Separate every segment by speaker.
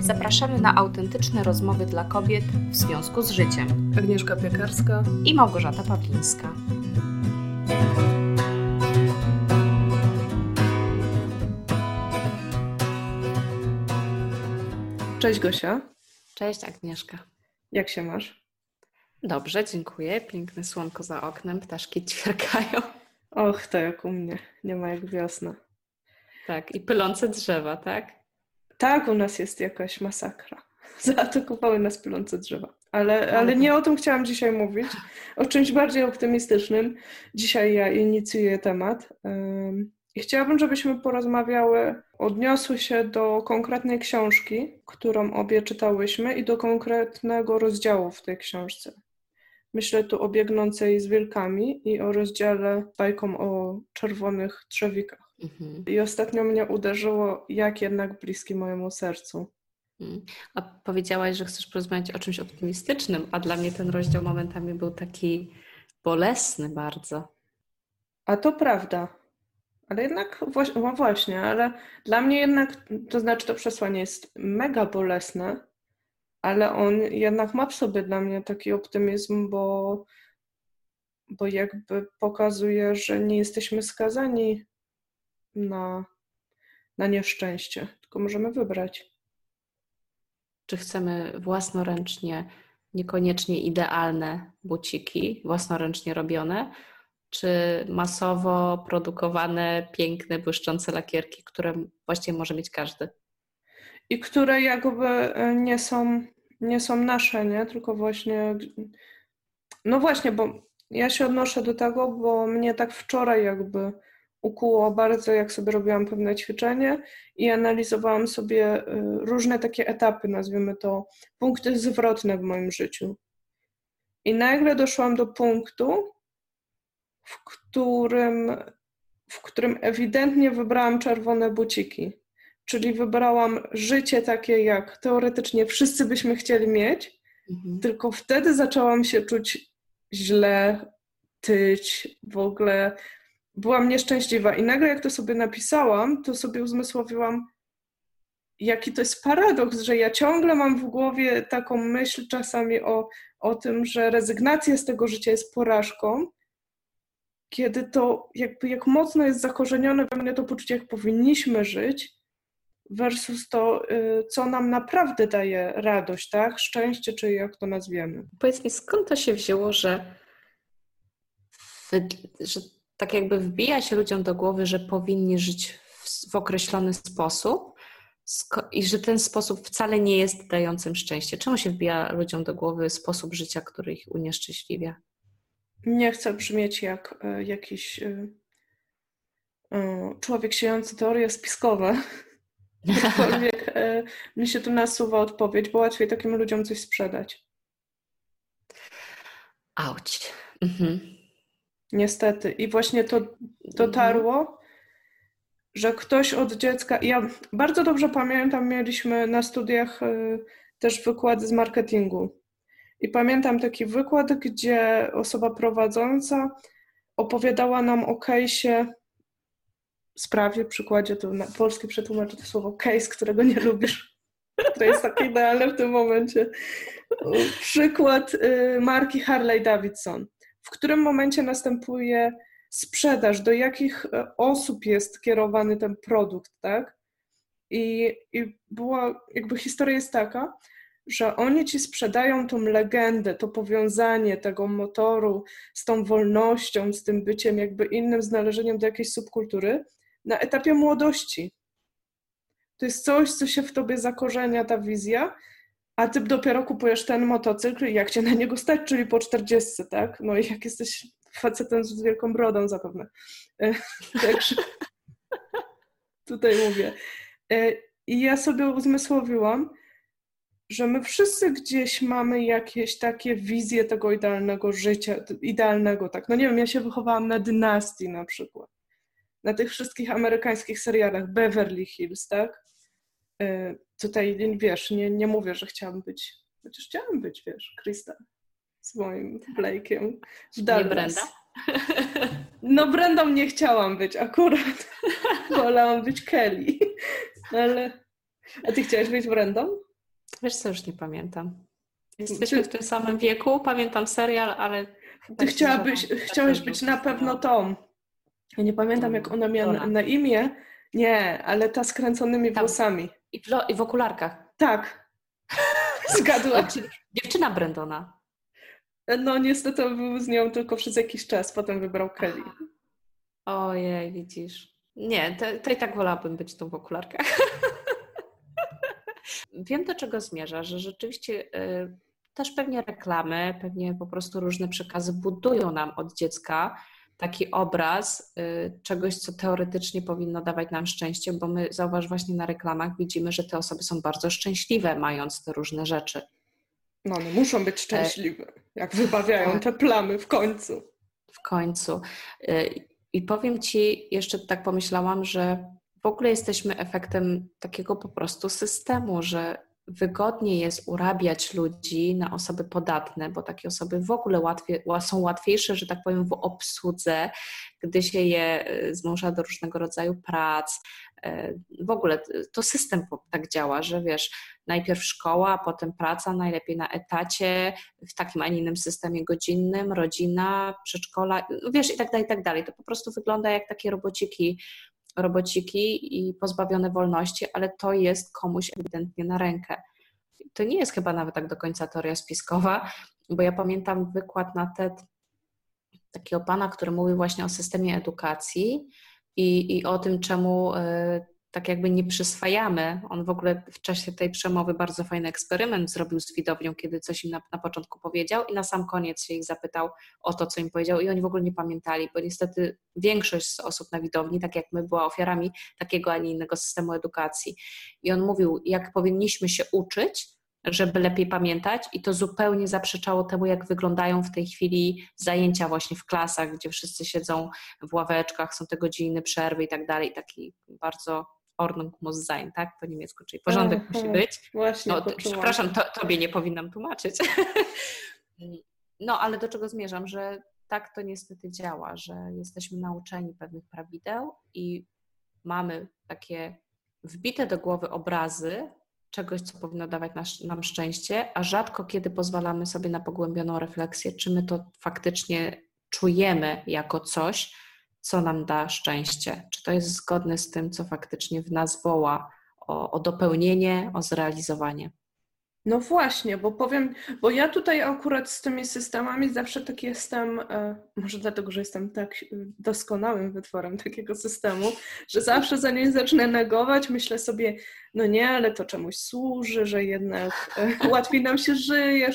Speaker 1: Zapraszamy na autentyczne rozmowy dla kobiet w związku z życiem.
Speaker 2: Agnieszka Piekarska
Speaker 1: i Małgorzata Pawlińska.
Speaker 2: Cześć Gosia.
Speaker 1: Cześć Agnieszka.
Speaker 2: Jak się masz?
Speaker 1: Dobrze, dziękuję. Piękne słonko za oknem, ptaszki ćwierkają.
Speaker 2: Och, to jak u mnie. Nie ma jak wiosna.
Speaker 1: Tak, i pylące drzewa, tak?
Speaker 2: Tak, u nas jest jakaś masakra. Zaatakowały nas pylące drzewa. Ale, ale nie o tym chciałam dzisiaj mówić. O czymś bardziej optymistycznym. Dzisiaj ja inicjuję temat. I chciałabym, żebyśmy porozmawiały, odniosły się do konkretnej książki, którą obie czytałyśmy, i do konkretnego rozdziału w tej książce. Myślę tu o biegnącej z wilkami i o rozdziale bajką o czerwonych drzewikach. Mhm. I ostatnio mnie uderzyło, jak jednak bliski mojemu sercu.
Speaker 1: Mhm. A powiedziałaś, że chcesz porozmawiać o czymś optymistycznym, a dla mnie ten rozdział momentami był taki bolesny bardzo.
Speaker 2: A to prawda. Ale jednak, no właśnie, ale dla mnie jednak, to znaczy to przesłanie jest mega bolesne, ale on jednak ma w sobie dla mnie taki optymizm, bo, bo jakby pokazuje, że nie jesteśmy skazani na, na nieszczęście, tylko możemy wybrać.
Speaker 1: Czy chcemy własnoręcznie, niekoniecznie idealne buciki, własnoręcznie robione, czy masowo produkowane, piękne, błyszczące lakierki, które właściwie może mieć każdy?
Speaker 2: I które jakby e, nie są, nie są nasze, nie? Tylko właśnie. No właśnie, bo ja się odnoszę do tego, bo mnie tak wczoraj jakby ukuło bardzo, jak sobie robiłam pewne ćwiczenie i analizowałam sobie y, różne takie etapy, nazwijmy to punkty zwrotne w moim życiu. I nagle doszłam do punktu, w którym, w którym ewidentnie wybrałam czerwone buciki. Czyli wybrałam życie takie, jak teoretycznie wszyscy byśmy chcieli mieć, mhm. tylko wtedy zaczęłam się czuć źle, tyć, w ogóle byłam nieszczęśliwa. I nagle, jak to sobie napisałam, to sobie uzmysłowiłam, jaki to jest paradoks, że ja ciągle mam w głowie taką myśl czasami o, o tym, że rezygnacja z tego życia jest porażką, kiedy to jakby jak mocno jest zakorzenione we mnie to poczucie, jak powinniśmy żyć, versus to, y, co nam naprawdę daje radość, tak? Szczęście, czy jak to nazwiemy.
Speaker 1: Powiedz mi, skąd to się wzięło, że, że tak jakby wbija się ludziom do głowy, że powinni żyć w, w określony sposób i że ten sposób wcale nie jest dającym szczęście. Czemu się wbija ludziom do głowy sposób życia, który ich unieszczęśliwia?
Speaker 2: Nie chcę brzmieć jak e, jakiś e, e, człowiek siejący teorie spiskowe. Aczkolwiek mi się tu nasuwa odpowiedź, bo łatwiej takim ludziom coś sprzedać.
Speaker 1: Auć. Mhm.
Speaker 2: Niestety. I właśnie to dotarło, mhm. że ktoś od dziecka. Ja bardzo dobrze pamiętam, mieliśmy na studiach y, też wykłady z marketingu. I pamiętam taki wykład, gdzie osoba prowadząca opowiadała nam o case'ie, sprawie, przykładzie, to na polski przetłumaczę to słowo case, którego nie lubisz, które jest takie idealne w tym momencie. Przykład y, marki Harley Davidson w którym momencie następuje sprzedaż, do jakich e, osób jest kierowany ten produkt, tak? I, i była, jakby historia jest taka, że oni ci sprzedają tą legendę, to powiązanie tego motoru z tą wolnością, z tym byciem jakby innym, znależeniem do jakiejś subkultury na etapie młodości. To jest coś, co się w tobie zakorzenia, ta wizja, a ty dopiero kupujesz ten motocykl i jak cię na niego stać, czyli po 40, tak? No i jak jesteś facetem z wielką brodą zapewne. E, także tutaj mówię. E, I ja sobie uzmysłowiłam, że my wszyscy gdzieś mamy jakieś takie wizje tego idealnego życia, idealnego, tak. No nie wiem, ja się wychowałam na dynastii na przykład. Na tych wszystkich amerykańskich serialach Beverly Hills, tak? E, tutaj, wiesz, nie, nie mówię, że chciałam być, chociaż chciałam być, wiesz, Krista z moim tak. Blake'iem
Speaker 1: w Dallas. Nie Brenda?
Speaker 2: No Brendą nie chciałam być akurat. Wolałam być Kelly. Ale... A ty chciałaś być Brendą?
Speaker 1: Wiesz co, już nie pamiętam. Jesteśmy w tym samym wieku, pamiętam serial, ale...
Speaker 2: Ty chciałabyś, chciałeś być na pewno tą. Ja nie pamiętam, jak ona miała na, na imię. Nie, ale ta z kręconymi Tam. włosami.
Speaker 1: I w, I w okularkach.
Speaker 2: Tak. Zgadła.
Speaker 1: Dziewczyna Brendona.
Speaker 2: No niestety był z nią tylko przez jakiś czas, potem wybrał Kelly.
Speaker 1: Ojej, widzisz. Nie, to, to i tak wolałabym być tą w okularkach. Wiem, do czego zmierza, że rzeczywiście y, też pewnie reklamy, pewnie po prostu różne przekazy budują nam od dziecka taki obraz y, czegoś, co teoretycznie powinno dawać nam szczęście, bo my, zauważ, właśnie na reklamach widzimy, że te osoby są bardzo szczęśliwe, mając te różne rzeczy.
Speaker 2: No, one muszą być szczęśliwe, jak wybawiają te plamy w końcu.
Speaker 1: W końcu. Y, I powiem Ci, jeszcze tak pomyślałam, że w ogóle jesteśmy efektem takiego po prostu systemu, że wygodniej jest urabiać ludzi na osoby podatne, bo takie osoby w ogóle łatwiej, są łatwiejsze, że tak powiem, w obsłudze, gdy się je e, zmusza do różnego rodzaju prac. E, w ogóle to system tak działa, że wiesz, najpierw szkoła, potem praca, najlepiej na etacie, w takim, a nie innym systemie godzinnym, rodzina, przedszkola, wiesz, i tak dalej, i tak dalej. To po prostu wygląda jak takie robociki robociki i pozbawione wolności, ale to jest komuś ewidentnie na rękę. To nie jest chyba nawet tak do końca teoria spiskowa, bo ja pamiętam wykład na TED takiego pana, który mówił właśnie o systemie edukacji i, i o tym, czemu y, tak jakby nie przyswajamy. On w ogóle w czasie tej przemowy bardzo fajny eksperyment zrobił z widownią, kiedy coś im na, na, początku powiedział i na sam koniec się ich zapytał o to, co im powiedział i oni w ogóle nie pamiętali, bo niestety większość z osób na widowni, tak jak my, była ofiarami takiego, a nie innego systemu edukacji. I on mówił, jak powinniśmy się uczyć, żeby lepiej pamiętać i to zupełnie zaprzeczało temu, jak wyglądają w tej chwili zajęcia właśnie w klasach, gdzie wszyscy siedzą w ławeczkach, są te godziny przerwy i tak dalej, taki bardzo Ordnung muss sein, tak? Po niemiecku, czyli porządek Aha, musi być.
Speaker 2: Właśnie,
Speaker 1: no, przepraszam, to, tobie nie powinnam tłumaczyć. no, ale do czego zmierzam, że tak to niestety działa, że jesteśmy nauczeni pewnych prawideł i mamy takie wbite do głowy obrazy czegoś, co powinno dawać nas, nam szczęście, a rzadko kiedy pozwalamy sobie na pogłębioną refleksję, czy my to faktycznie czujemy jako coś, co nam da szczęście. Czy to jest zgodne z tym, co faktycznie w nas woła o, o dopełnienie, o zrealizowanie?
Speaker 2: No właśnie, bo powiem, bo ja tutaj akurat z tymi systemami zawsze tak jestem, e, może dlatego, że jestem tak doskonałym wytworem takiego systemu, że zawsze zanim zacznę negować, myślę sobie, no nie, ale to czemuś służy, że jednak e, łatwiej nam się żyje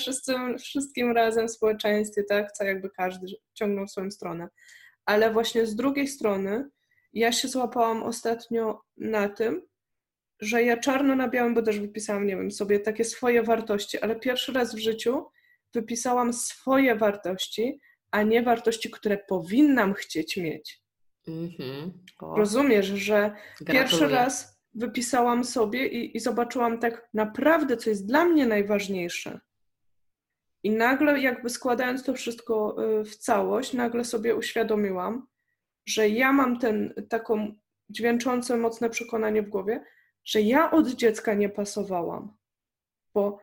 Speaker 2: wszystkim razem w społeczeństwie, tak, co jakby każdy ciągnął w swoją stronę ale właśnie z drugiej strony ja się złapałam ostatnio na tym, że ja czarno na białym, bo też wypisałam, nie wiem, sobie takie swoje wartości, ale pierwszy raz w życiu wypisałam swoje wartości, a nie wartości, które powinnam chcieć mieć. Mm-hmm. Rozumiesz, że Gratuluję. pierwszy raz wypisałam sobie i, i zobaczyłam tak naprawdę, co jest dla mnie najważniejsze. I nagle, jakby składając to wszystko y, w całość, nagle sobie uświadomiłam, że ja mam ten taką dźwięczące mocne przekonanie w głowie, że ja od dziecka nie pasowałam. Bo,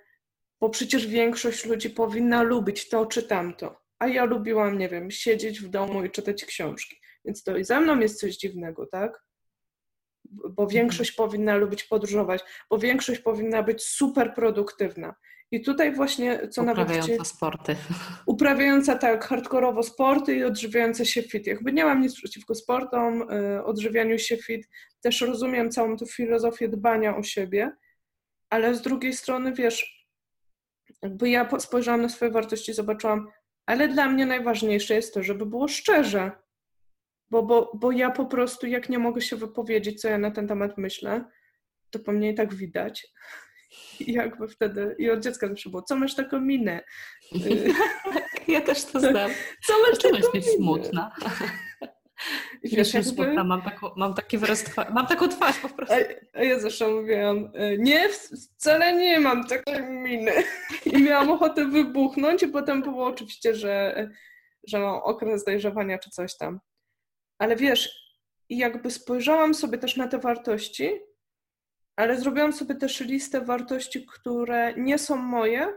Speaker 2: bo przecież większość ludzi powinna lubić to czy tamto. A ja lubiłam, nie wiem, siedzieć w domu i czytać książki. Więc to i ze mną jest coś dziwnego, tak? Bo mhm. większość powinna lubić podróżować, bo większość powinna być super produktywna. I tutaj właśnie, co
Speaker 1: nawet... Uprawiająca sporty.
Speaker 2: Uprawiająca tak hardkorowo sporty i odżywiająca się fit. Jakby nie mam nic przeciwko sportom, y, odżywianiu się fit. Też rozumiem całą tę filozofię dbania o siebie, ale z drugiej strony, wiesz, jakby ja spojrzałam na swoje wartości i zobaczyłam, ale dla mnie najważniejsze jest to, żeby było szczerze. Bo, bo, bo ja po prostu, jak nie mogę się wypowiedzieć, co ja na ten temat myślę, to po mnie i tak widać. I jakby wtedy, i od dziecka zawsze było, co masz taką minę?
Speaker 1: ja też to znam.
Speaker 2: Co masz taką minę?
Speaker 1: smutna. Wiesz, jakby... smutna, mam, taką, mam taki wyraz twarzy, mam taką twarz po prostu.
Speaker 2: A, a ja zawsze mówiłam, e, nie, wcale nie mam takiej miny. I miałam ochotę wybuchnąć i potem było oczywiście, że, że mam okres dojrzewania czy coś tam. Ale wiesz, jakby spojrzałam sobie też na te wartości ale zrobiłam sobie też listę wartości, które nie są moje,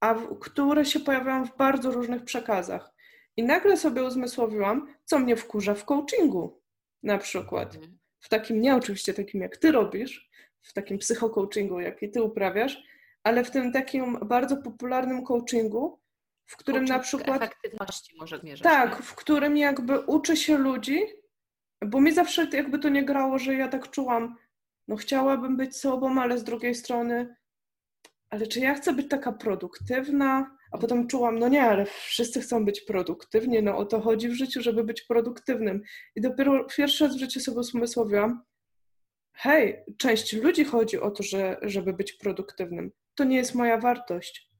Speaker 2: a w, które się pojawiają w bardzo różnych przekazach. I nagle sobie uzmysłowiłam, co mnie wkurza w coachingu, na przykład. Mhm. W takim, nie oczywiście takim jak ty robisz, w takim psychocoachingu, jaki ty uprawiasz, ale w tym takim bardzo popularnym coachingu, w którym Coaching na przykład.
Speaker 1: Efektywności może zmierzać.
Speaker 2: Tak, nie? w którym jakby uczy się ludzi, bo mi zawsze jakby to nie grało, że ja tak czułam, no chciałabym być sobą, ale z drugiej strony, ale czy ja chcę być taka produktywna? A potem czułam, no nie, ale wszyscy chcą być produktywni, no o to chodzi w życiu, żeby być produktywnym. I dopiero pierwszy raz w życiu sobie usmysłowiłam, hej, część ludzi chodzi o to, że, żeby być produktywnym. To nie jest moja wartość.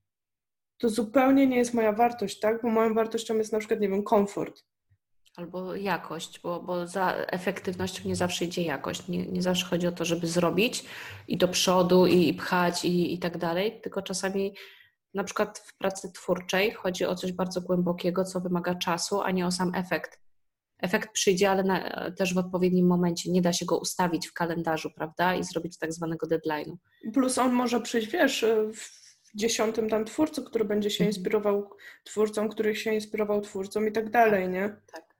Speaker 2: To zupełnie nie jest moja wartość, tak? Bo moją wartością jest na przykład, nie wiem, komfort.
Speaker 1: Albo jakość, bo, bo za efektywnością nie zawsze idzie jakość. Nie, nie zawsze chodzi o to, żeby zrobić i do przodu, i, i pchać, i, i tak dalej, tylko czasami na przykład w pracy twórczej chodzi o coś bardzo głębokiego, co wymaga czasu, a nie o sam efekt. Efekt przyjdzie, ale na, też w odpowiednim momencie. Nie da się go ustawić w kalendarzu, prawda? I zrobić tak zwanego deadline'u.
Speaker 2: Plus on może przyjść, wiesz, w dziesiątym tam twórcu, który będzie się mhm. inspirował twórcą, który się inspirował twórcą i tak dalej, nie? Tak.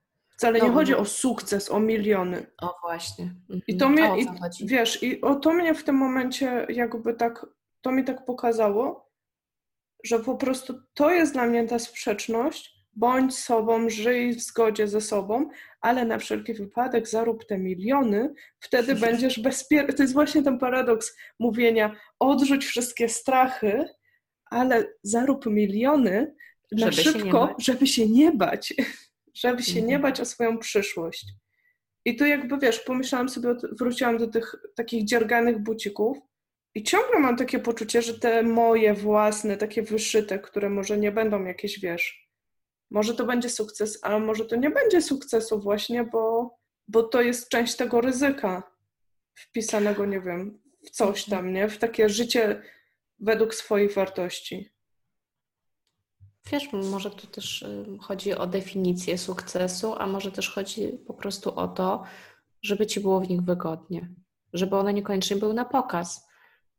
Speaker 2: Wcale nie chodzi o sukces, o miliony.
Speaker 1: O właśnie.
Speaker 2: Mhm. I to mnie, i, wiesz, i o to mnie w tym momencie jakby tak, to mi tak pokazało, że po prostu to jest dla mnie ta sprzeczność, bądź sobą, żyj w zgodzie ze sobą, ale na wszelki wypadek zarób te miliony, wtedy będziesz bezpieczny. To jest właśnie ten paradoks mówienia, odrzuć wszystkie strachy, ale zarób miliony na żeby szybko, się żeby się nie bać, żeby się nie mhm. bać o swoją przyszłość. I tu jakby wiesz, pomyślałam sobie, wróciłam do tych takich dzierganych bucików i ciągle mam takie poczucie, że te moje własne, takie wyszyte, które może nie będą jakieś, wiesz, może to będzie sukces, ale może to nie będzie sukcesu właśnie, bo, bo to jest część tego ryzyka wpisanego, nie wiem, w coś tam, nie? W takie życie według swoich wartości.
Speaker 1: Wiesz, może tu też chodzi o definicję sukcesu, a może też chodzi po prostu o to, żeby ci było w nich wygodnie, żeby one niekoniecznie były na pokaz.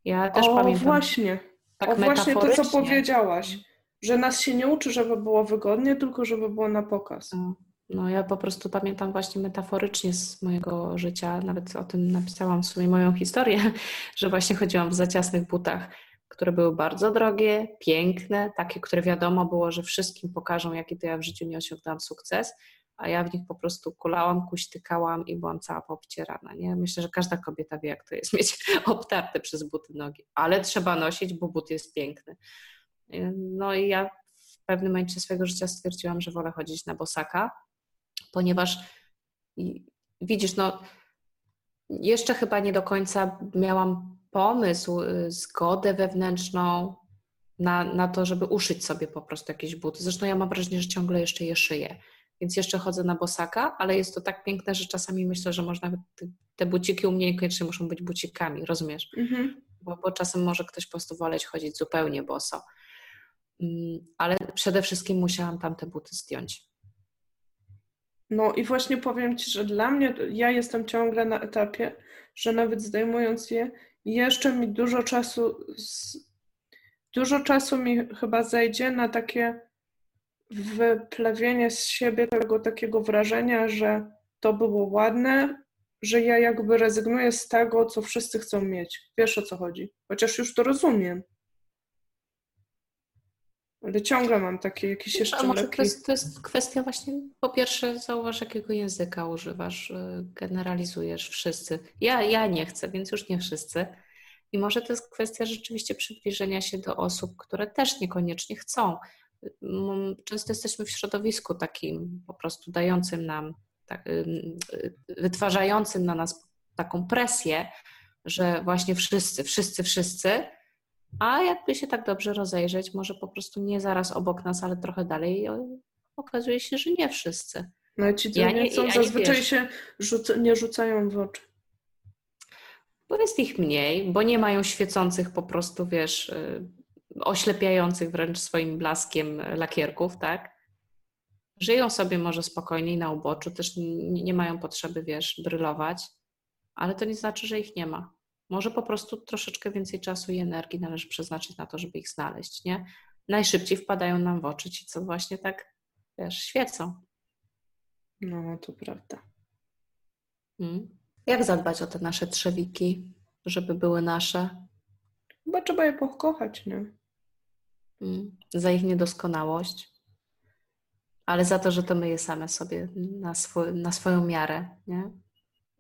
Speaker 1: Ja też
Speaker 2: o,
Speaker 1: pamiętam.
Speaker 2: Właśnie. Tak o, właśnie to, co powiedziałaś, że nas się nie uczy, żeby było wygodnie, tylko żeby było na pokaz.
Speaker 1: No, no ja po prostu pamiętam właśnie metaforycznie z mojego życia, nawet o tym napisałam w sumie moją historię, że właśnie chodziłam w zaciasnych butach które były bardzo drogie, piękne, takie, które wiadomo było, że wszystkim pokażą, jaki to ja w życiu nie osiągnęłam sukces, a ja w nich po prostu kulałam, kuśtykałam i byłam cała poobcierana. Nie? Myślę, że każda kobieta wie, jak to jest mieć obtarte przez buty nogi, ale trzeba nosić, bo but jest piękny. No i ja w pewnym momencie swojego życia stwierdziłam, że wolę chodzić na bosaka, ponieważ widzisz, no jeszcze chyba nie do końca miałam pomysł, y, zgodę wewnętrzną na, na to, żeby uszyć sobie po prostu jakieś buty. Zresztą ja mam wrażenie, że ciągle jeszcze je szyję, więc jeszcze chodzę na bosaka, ale jest to tak piękne, że czasami myślę, że można te, buciki u mnie niekoniecznie muszą być bucikami, rozumiesz? Mhm. Bo, bo czasem może ktoś po prostu woleć chodzić zupełnie boso. Mm, ale przede wszystkim musiałam tam te buty zdjąć.
Speaker 2: No i właśnie powiem Ci, że dla mnie, ja jestem ciągle na etapie, że nawet zdejmując je, jeszcze mi dużo czasu, dużo czasu mi chyba zejdzie na takie wyplewienie z siebie tego takiego wrażenia, że to było ładne, że ja jakby rezygnuję z tego, co wszyscy chcą mieć. Wiesz o co chodzi? Chociaż już to rozumiem. Ale ciągle mam takie jakieś jeszcze A
Speaker 1: może to jest, to jest kwestia właśnie, po pierwsze zauważ, jakiego języka używasz, y, generalizujesz wszyscy. Ja, ja nie chcę, więc już nie wszyscy. I może to jest kwestia rzeczywiście przybliżenia się do osób, które też niekoniecznie chcą. Często jesteśmy w środowisku takim po prostu dającym nam, tak, wytwarzającym na nas taką presję, że właśnie wszyscy, wszyscy, wszyscy, a jakby się tak dobrze rozejrzeć, może po prostu nie zaraz obok nas, ale trochę dalej, okazuje się, że nie wszyscy.
Speaker 2: No ci, co ja nie, chcą, zazwyczaj się rzuca, nie rzucają w oczy.
Speaker 1: Bo jest ich mniej, bo nie mają świecących po prostu, wiesz, y, oślepiających wręcz swoim blaskiem lakierków, tak? Żyją sobie może spokojniej na uboczu, też nie mają potrzeby, wiesz, brylować. ale to nie znaczy, że ich nie ma. Może po prostu troszeczkę więcej czasu i energii należy przeznaczyć na to, żeby ich znaleźć, nie? Najszybciej wpadają nam w oczy ci, co właśnie tak, wiesz, świecą.
Speaker 2: No, to prawda.
Speaker 1: Hmm. Jak zadbać o te nasze trzewiki, żeby były nasze?
Speaker 2: Chyba trzeba je pokochać, nie?
Speaker 1: Hmm. Za ich niedoskonałość, ale za to, że to my je same sobie na, swój, na swoją miarę, nie?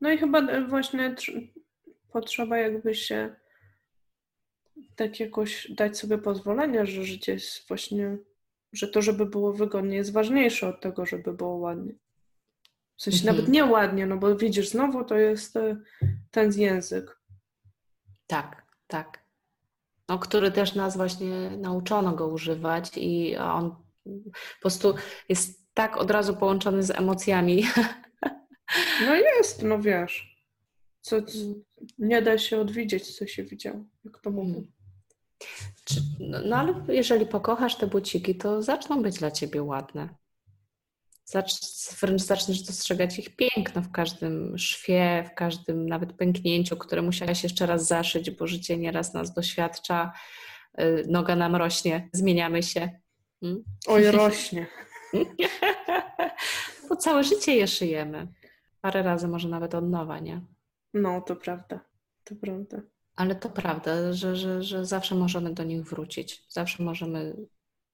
Speaker 2: No i chyba e, właśnie potrzeba jakby się tak jakoś dać sobie pozwolenie, że życie jest właśnie, że to, żeby było wygodnie, jest ważniejsze od tego, żeby było ładnie. W sensie mhm. nawet nie ładnie, no bo widzisz, znowu to jest e, ten język.
Speaker 1: Tak, tak. No, który też nas właśnie nauczono go używać i on po prostu jest tak od razu połączony z emocjami.
Speaker 2: No jest, no wiesz. Co, nie da się odwidzieć, co się widział, jak to mówię.
Speaker 1: No, no ale jeżeli pokochasz te buciki, to zaczną być dla ciebie ładne. Zacz, wręcz zaczniesz dostrzegać ich piękno w każdym szwie, w każdym nawet pęknięciu, które musiałaś jeszcze raz zaszyć, bo życie nieraz nas doświadcza, y, noga nam rośnie, zmieniamy się.
Speaker 2: Hmm? Oj, rośnie.
Speaker 1: bo całe życie je szyjemy. Parę razy może nawet od nowa, nie?
Speaker 2: No, to prawda. To prawda.
Speaker 1: Ale to prawda, że, że, że zawsze możemy do nich wrócić. Zawsze możemy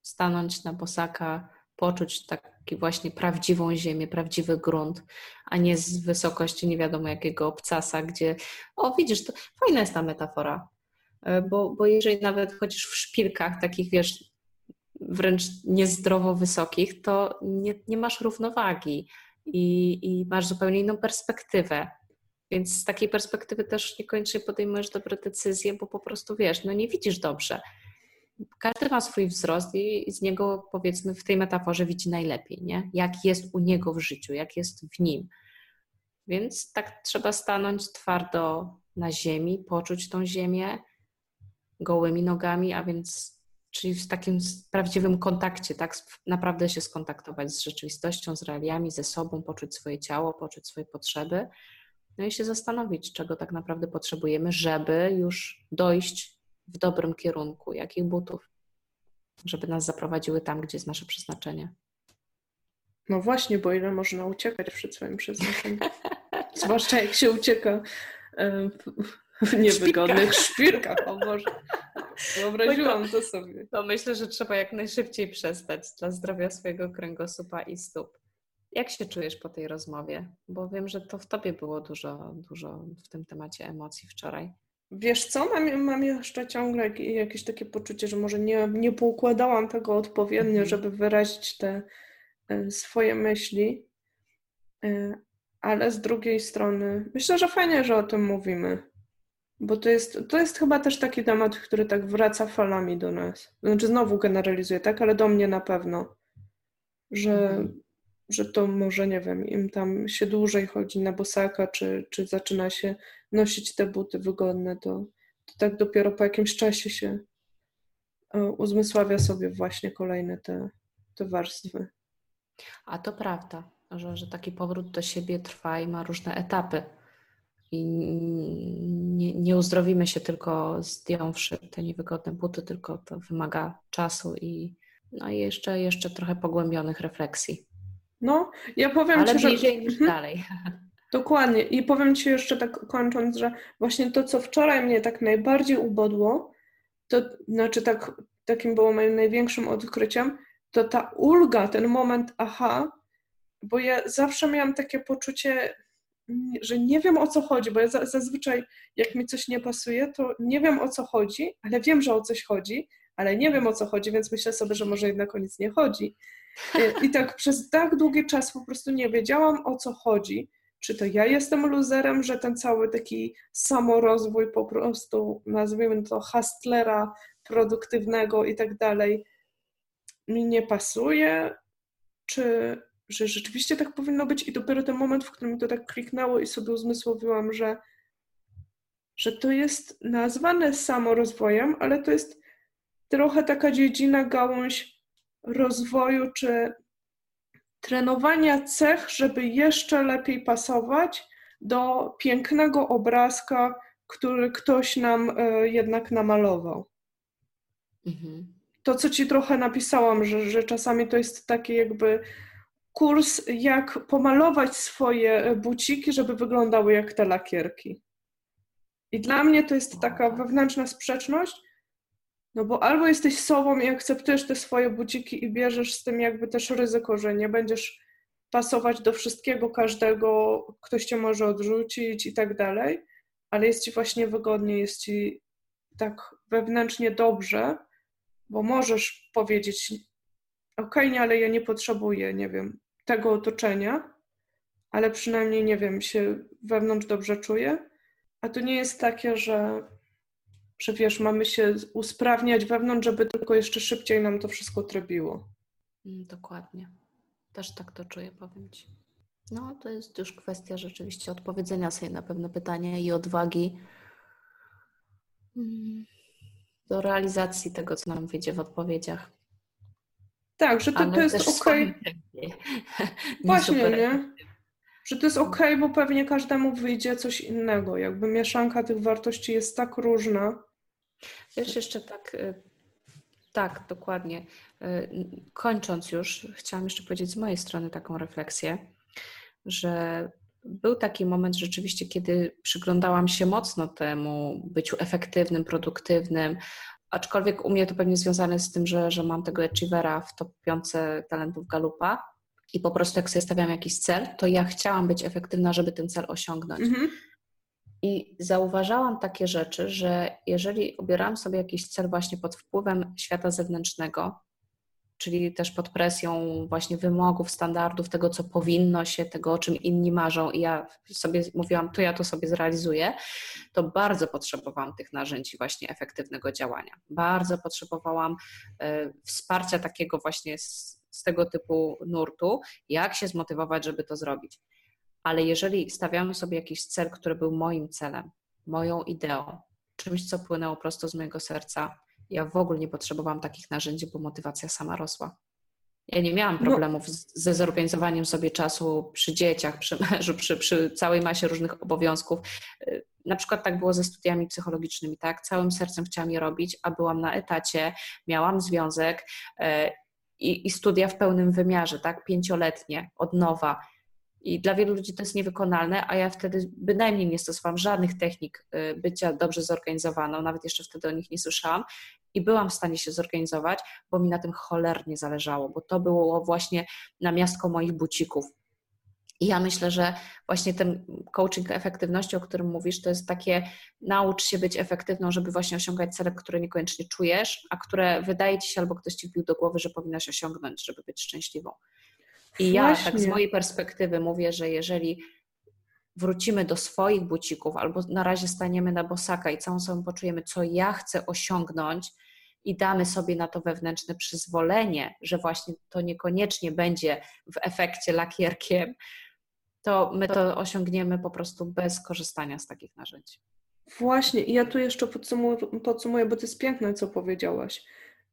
Speaker 1: stanąć na bosaka, poczuć taki właśnie prawdziwą ziemię, prawdziwy grunt, a nie z wysokości nie wiadomo jakiego obcasa, gdzie, o widzisz, to fajna jest ta metafora, e, bo, bo jeżeli nawet chodzisz w szpilkach takich, wiesz, wręcz niezdrowo wysokich, to nie, nie masz równowagi i, i masz zupełnie inną perspektywę. Więc z takiej perspektywy też niekoniecznie podejmujesz dobre decyzje, bo po prostu wiesz, no nie widzisz dobrze. Każdy ma swój wzrost i z niego powiedzmy w tej metaforze widzi najlepiej, nie? Jak jest u niego w życiu, jak jest w nim. Więc tak trzeba stanąć twardo na ziemi, poczuć tą ziemię gołymi nogami, a więc czyli w takim prawdziwym kontakcie, tak naprawdę się skontaktować z rzeczywistością, z realiami, ze sobą, poczuć swoje ciało, poczuć swoje potrzeby, no i się zastanowić, czego tak naprawdę potrzebujemy, żeby już dojść w dobrym kierunku, jakich butów, żeby nas zaprowadziły tam, gdzie jest nasze przeznaczenie.
Speaker 2: No właśnie, bo ile można uciekać przed swoim przeznaczeniem. Zwłaszcza jak się ucieka w niewygodnych szpilkach, o Boże. Wyobraziłam to sobie.
Speaker 1: To myślę, że trzeba jak najszybciej przestać dla zdrowia swojego kręgosłupa i stóp. Jak się czujesz po tej rozmowie? Bo wiem, że to w tobie było dużo, dużo w tym temacie emocji wczoraj.
Speaker 2: Wiesz co, mam, mam jeszcze ciągle jakieś takie poczucie, że może nie, nie poukładałam tego odpowiednio, mhm. żeby wyrazić te e, swoje myśli, e, ale z drugiej strony myślę, że fajnie, że o tym mówimy, bo to jest, to jest chyba też taki temat, który tak wraca falami do nas. Znaczy znowu generalizuję, tak, ale do mnie na pewno, że mhm że to może, nie wiem, im tam się dłużej chodzi na bosaka, czy, czy zaczyna się nosić te buty wygodne, to, to tak dopiero po jakimś czasie się e, uzmysławia sobie właśnie kolejne te, te warstwy.
Speaker 1: A to prawda, że, że taki powrót do siebie trwa i ma różne etapy. I nie, nie uzdrowimy się tylko zdjąwszy te niewygodne buty, tylko to wymaga czasu i, no i jeszcze, jeszcze trochę pogłębionych refleksji.
Speaker 2: No, ja powiem
Speaker 1: Ale
Speaker 2: Ci,
Speaker 1: że... bliżej niż mhm. dalej.
Speaker 2: Dokładnie. I powiem Ci jeszcze tak kończąc, że właśnie to, co wczoraj mnie tak najbardziej ubodło, to znaczy tak, takim było moim największym odkryciem, to ta ulga, ten moment aha, bo ja zawsze miałam takie poczucie, że nie wiem o co chodzi, bo ja zazwyczaj jak mi coś nie pasuje, to nie wiem o co chodzi, ale wiem, że o coś chodzi, ale nie wiem o co chodzi, więc myślę sobie, że może jednak o nic nie chodzi. I tak przez tak długi czas po prostu nie wiedziałam o co chodzi. Czy to ja jestem luzerem, że ten cały taki samorozwój po prostu, nazwijmy to hustlera produktywnego i tak dalej, mi nie pasuje, czy że rzeczywiście tak powinno być i dopiero ten moment, w którym to tak kliknęło i sobie uzmysłowiłam, że, że to jest nazwane samorozwojem, ale to jest trochę taka dziedzina, gałąź rozwoju czy trenowania cech, żeby jeszcze lepiej pasować, do pięknego obrazka, który ktoś nam e, jednak namalował. Mhm. To, co ci trochę napisałam, że, że czasami to jest taki jakby kurs, jak pomalować swoje buciki, żeby wyglądały jak te lakierki. I dla mnie to jest taka wewnętrzna sprzeczność, no bo albo jesteś sobą i akceptujesz te swoje buciki i bierzesz z tym jakby też ryzyko, że nie będziesz pasować do wszystkiego, każdego, ktoś cię może odrzucić i tak dalej, ale jest ci właśnie wygodnie, jest ci tak wewnętrznie dobrze, bo możesz powiedzieć, ok, nie, ale ja nie potrzebuję, nie wiem, tego otoczenia, ale przynajmniej, nie wiem, się wewnątrz dobrze czuję. A to nie jest takie, że, że wiesz, mamy się usprawniać wewnątrz, żeby tylko jeszcze szybciej nam to wszystko trybiło.
Speaker 1: Mm, dokładnie. Też tak to czuję, powiem Ci. No, to jest już kwestia rzeczywiście odpowiedzenia sobie na pewne pytania i odwagi mm, do realizacji tego, co nam wyjdzie w odpowiedziach.
Speaker 2: Tak, że to, to jest okej. Okay. Właśnie, nie? Że to jest okej, okay, bo pewnie każdemu wyjdzie coś innego. Jakby mieszanka tych wartości jest tak różna.
Speaker 1: Wiesz, jeszcze tak, y, tak, dokładnie. Y, kończąc już, chciałam jeszcze powiedzieć z mojej strony taką refleksję, że był taki moment rzeczywiście, kiedy przyglądałam się mocno temu byciu efektywnym, produktywnym, aczkolwiek u mnie to pewnie związane z tym, że, że mam tego achievera w top 5 talentów Galupa i po prostu jak sobie stawiam jakiś cel, to ja chciałam być efektywna, żeby ten cel osiągnąć. Mhm. I zauważałam takie rzeczy, że jeżeli obierałam sobie jakiś cel właśnie pod wpływem świata zewnętrznego, czyli też pod presją właśnie wymogów, standardów, tego, co powinno się, tego, o czym inni marzą, i ja sobie mówiłam, to ja to sobie zrealizuję, to bardzo potrzebowałam tych narzędzi właśnie efektywnego działania. Bardzo potrzebowałam y, wsparcia takiego właśnie z, z tego typu nurtu, jak się zmotywować, żeby to zrobić. Ale jeżeli stawiamy sobie jakiś cel, który był moim celem, moją ideą, czymś, co płynęło prosto z mojego serca, ja w ogóle nie potrzebowałam takich narzędzi, bo motywacja sama rosła. Ja nie miałam no. problemów no. ze zorganizowaniem sobie czasu przy dzieciach, przy mężu, przy, przy całej masie różnych obowiązków. Y, na przykład tak było ze studiami psychologicznymi, tak? Całym sercem chciałam je robić, a byłam na etacie, miałam związek y, i, i studia w pełnym wymiarze, tak? Pięcioletnie, od nowa. I dla wielu ludzi to jest niewykonalne, a ja wtedy bynajmniej nie stosowałam żadnych technik y, bycia dobrze zorganizowaną, nawet jeszcze wtedy o nich nie słyszałam i byłam w stanie się zorganizować, bo mi na tym cholernie zależało, bo to było właśnie na miastko moich bucików. I ja myślę, że właśnie ten coaching efektywności, o którym mówisz, to jest takie naucz się być efektywną, żeby właśnie osiągać cele, które niekoniecznie czujesz, a które wydaje ci się albo ktoś ci wbił do głowy, że powinnaś osiągnąć, żeby być szczęśliwą. I ja tak z mojej perspektywy mówię, że jeżeli wrócimy do swoich bucików albo na razie staniemy na bosaka i całą sobą poczujemy, co ja chcę osiągnąć i damy sobie na to wewnętrzne przyzwolenie, że właśnie to niekoniecznie będzie w efekcie lakierkiem, to my to osiągniemy po prostu bez korzystania z takich narzędzi.
Speaker 2: Właśnie, i ja tu jeszcze podsumuję, podsumuję, bo to jest piękne, co powiedziałaś,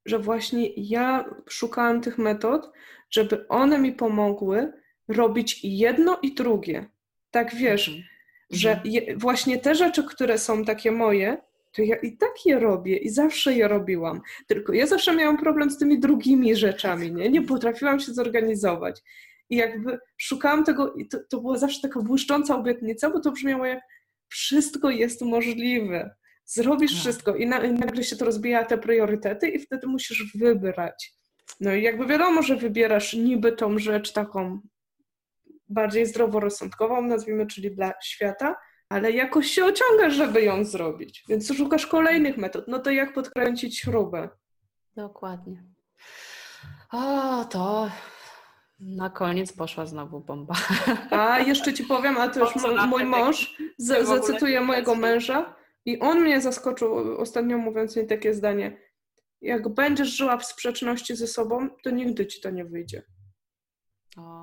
Speaker 2: że właśnie ja szukałam tych metod, żeby one mi pomogły robić jedno i drugie. Tak wiesz, mhm. że mhm. je, właśnie te rzeczy, które są takie moje, to ja i tak je robię i zawsze je robiłam. Tylko ja zawsze miałam problem z tymi drugimi rzeczami, nie? Nie potrafiłam się zorganizować. I jakby szukałam tego, i to, to była zawsze taka błyszcząca obietnica, bo to brzmiało jak wszystko jest możliwe. Zrobisz tak. wszystko i, na, i nagle się to rozbija te priorytety i wtedy musisz wybrać. No i jakby wiadomo, że wybierasz niby tą rzecz taką bardziej zdroworozsądkową, nazwijmy, czyli dla świata, ale jakoś się ociągasz, żeby ją zrobić. Więc szukasz kolejnych metod. No to jak podkręcić śrubę?
Speaker 1: Dokładnie. O, to na koniec poszła znowu bomba.
Speaker 2: A jeszcze ci powiem, a to już mój mąż, zacytuję mojego męża i on mnie zaskoczył ostatnio mówiąc mi takie zdanie. Jak będziesz żyła w sprzeczności ze sobą, to nigdy ci to nie wyjdzie.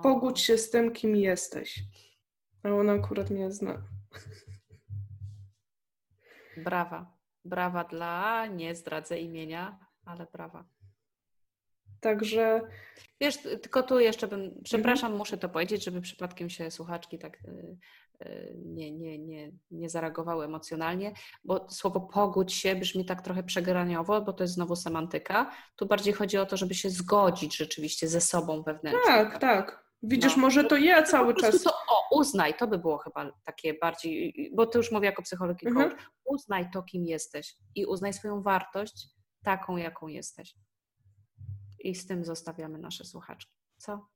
Speaker 2: Pogódź się z tym, kim jesteś. A ona akurat mnie zna.
Speaker 1: Brawa. Brawa dla, nie zdradzę imienia, ale brawa.
Speaker 2: Także.
Speaker 1: Wiesz, tylko tu jeszcze bym, przepraszam, mhm. muszę to powiedzieć, żeby przypadkiem się słuchaczki tak y, nie, nie, nie, nie zareagowały emocjonalnie, bo słowo pogódź się brzmi tak trochę przegraniowo, bo to jest znowu semantyka. Tu bardziej chodzi o to, żeby się zgodzić rzeczywiście ze sobą wewnętrznie.
Speaker 3: Tak, tak. Widzisz, no. może to ja cały
Speaker 1: to
Speaker 3: czas.
Speaker 1: To, o, uznaj, to by było chyba takie bardziej, bo to już mówię jako psycholog i mhm. coach. Uznaj to, kim jesteś i uznaj swoją wartość taką, jaką jesteś. I z tym zostawiamy nasze słuchaczki. Co?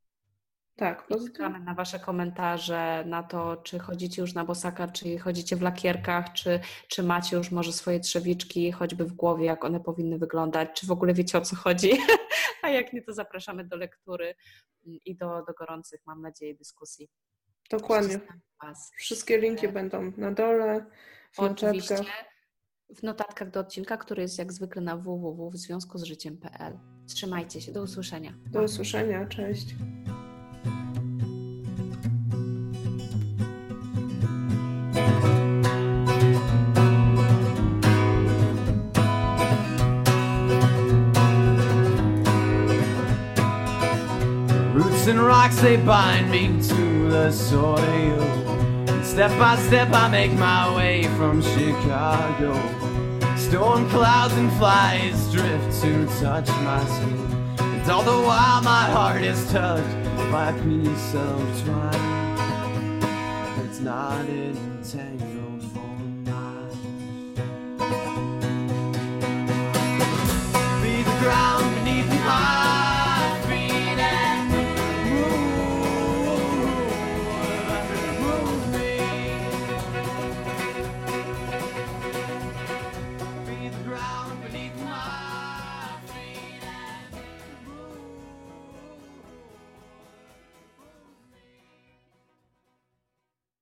Speaker 3: Tak.
Speaker 1: Czekamy na Wasze komentarze, na to, czy chodzicie już na bosaka, czy chodzicie w lakierkach, czy, czy macie już może swoje trzewiczki, choćby w głowie, jak one powinny wyglądać, czy w ogóle wiecie o co chodzi. A jak nie, to zapraszamy do lektury i do, do gorących, mam nadzieję, dyskusji.
Speaker 3: Dokładnie. Wszystkie linki będą na dole, w Oczywiście. notatkach.
Speaker 1: W notatkach do odcinka, który jest jak zwykle na www w związku z życiem.pl. Trzymajcie się, do usłyszenia.
Speaker 3: Do usłyszenia, cześć. And rocks they bind me to the soil. And step by step I make my way from Chicago. Storm clouds and flies drift to touch my skin. And all the while my heart is touched by a piece of twine. It's not entangled.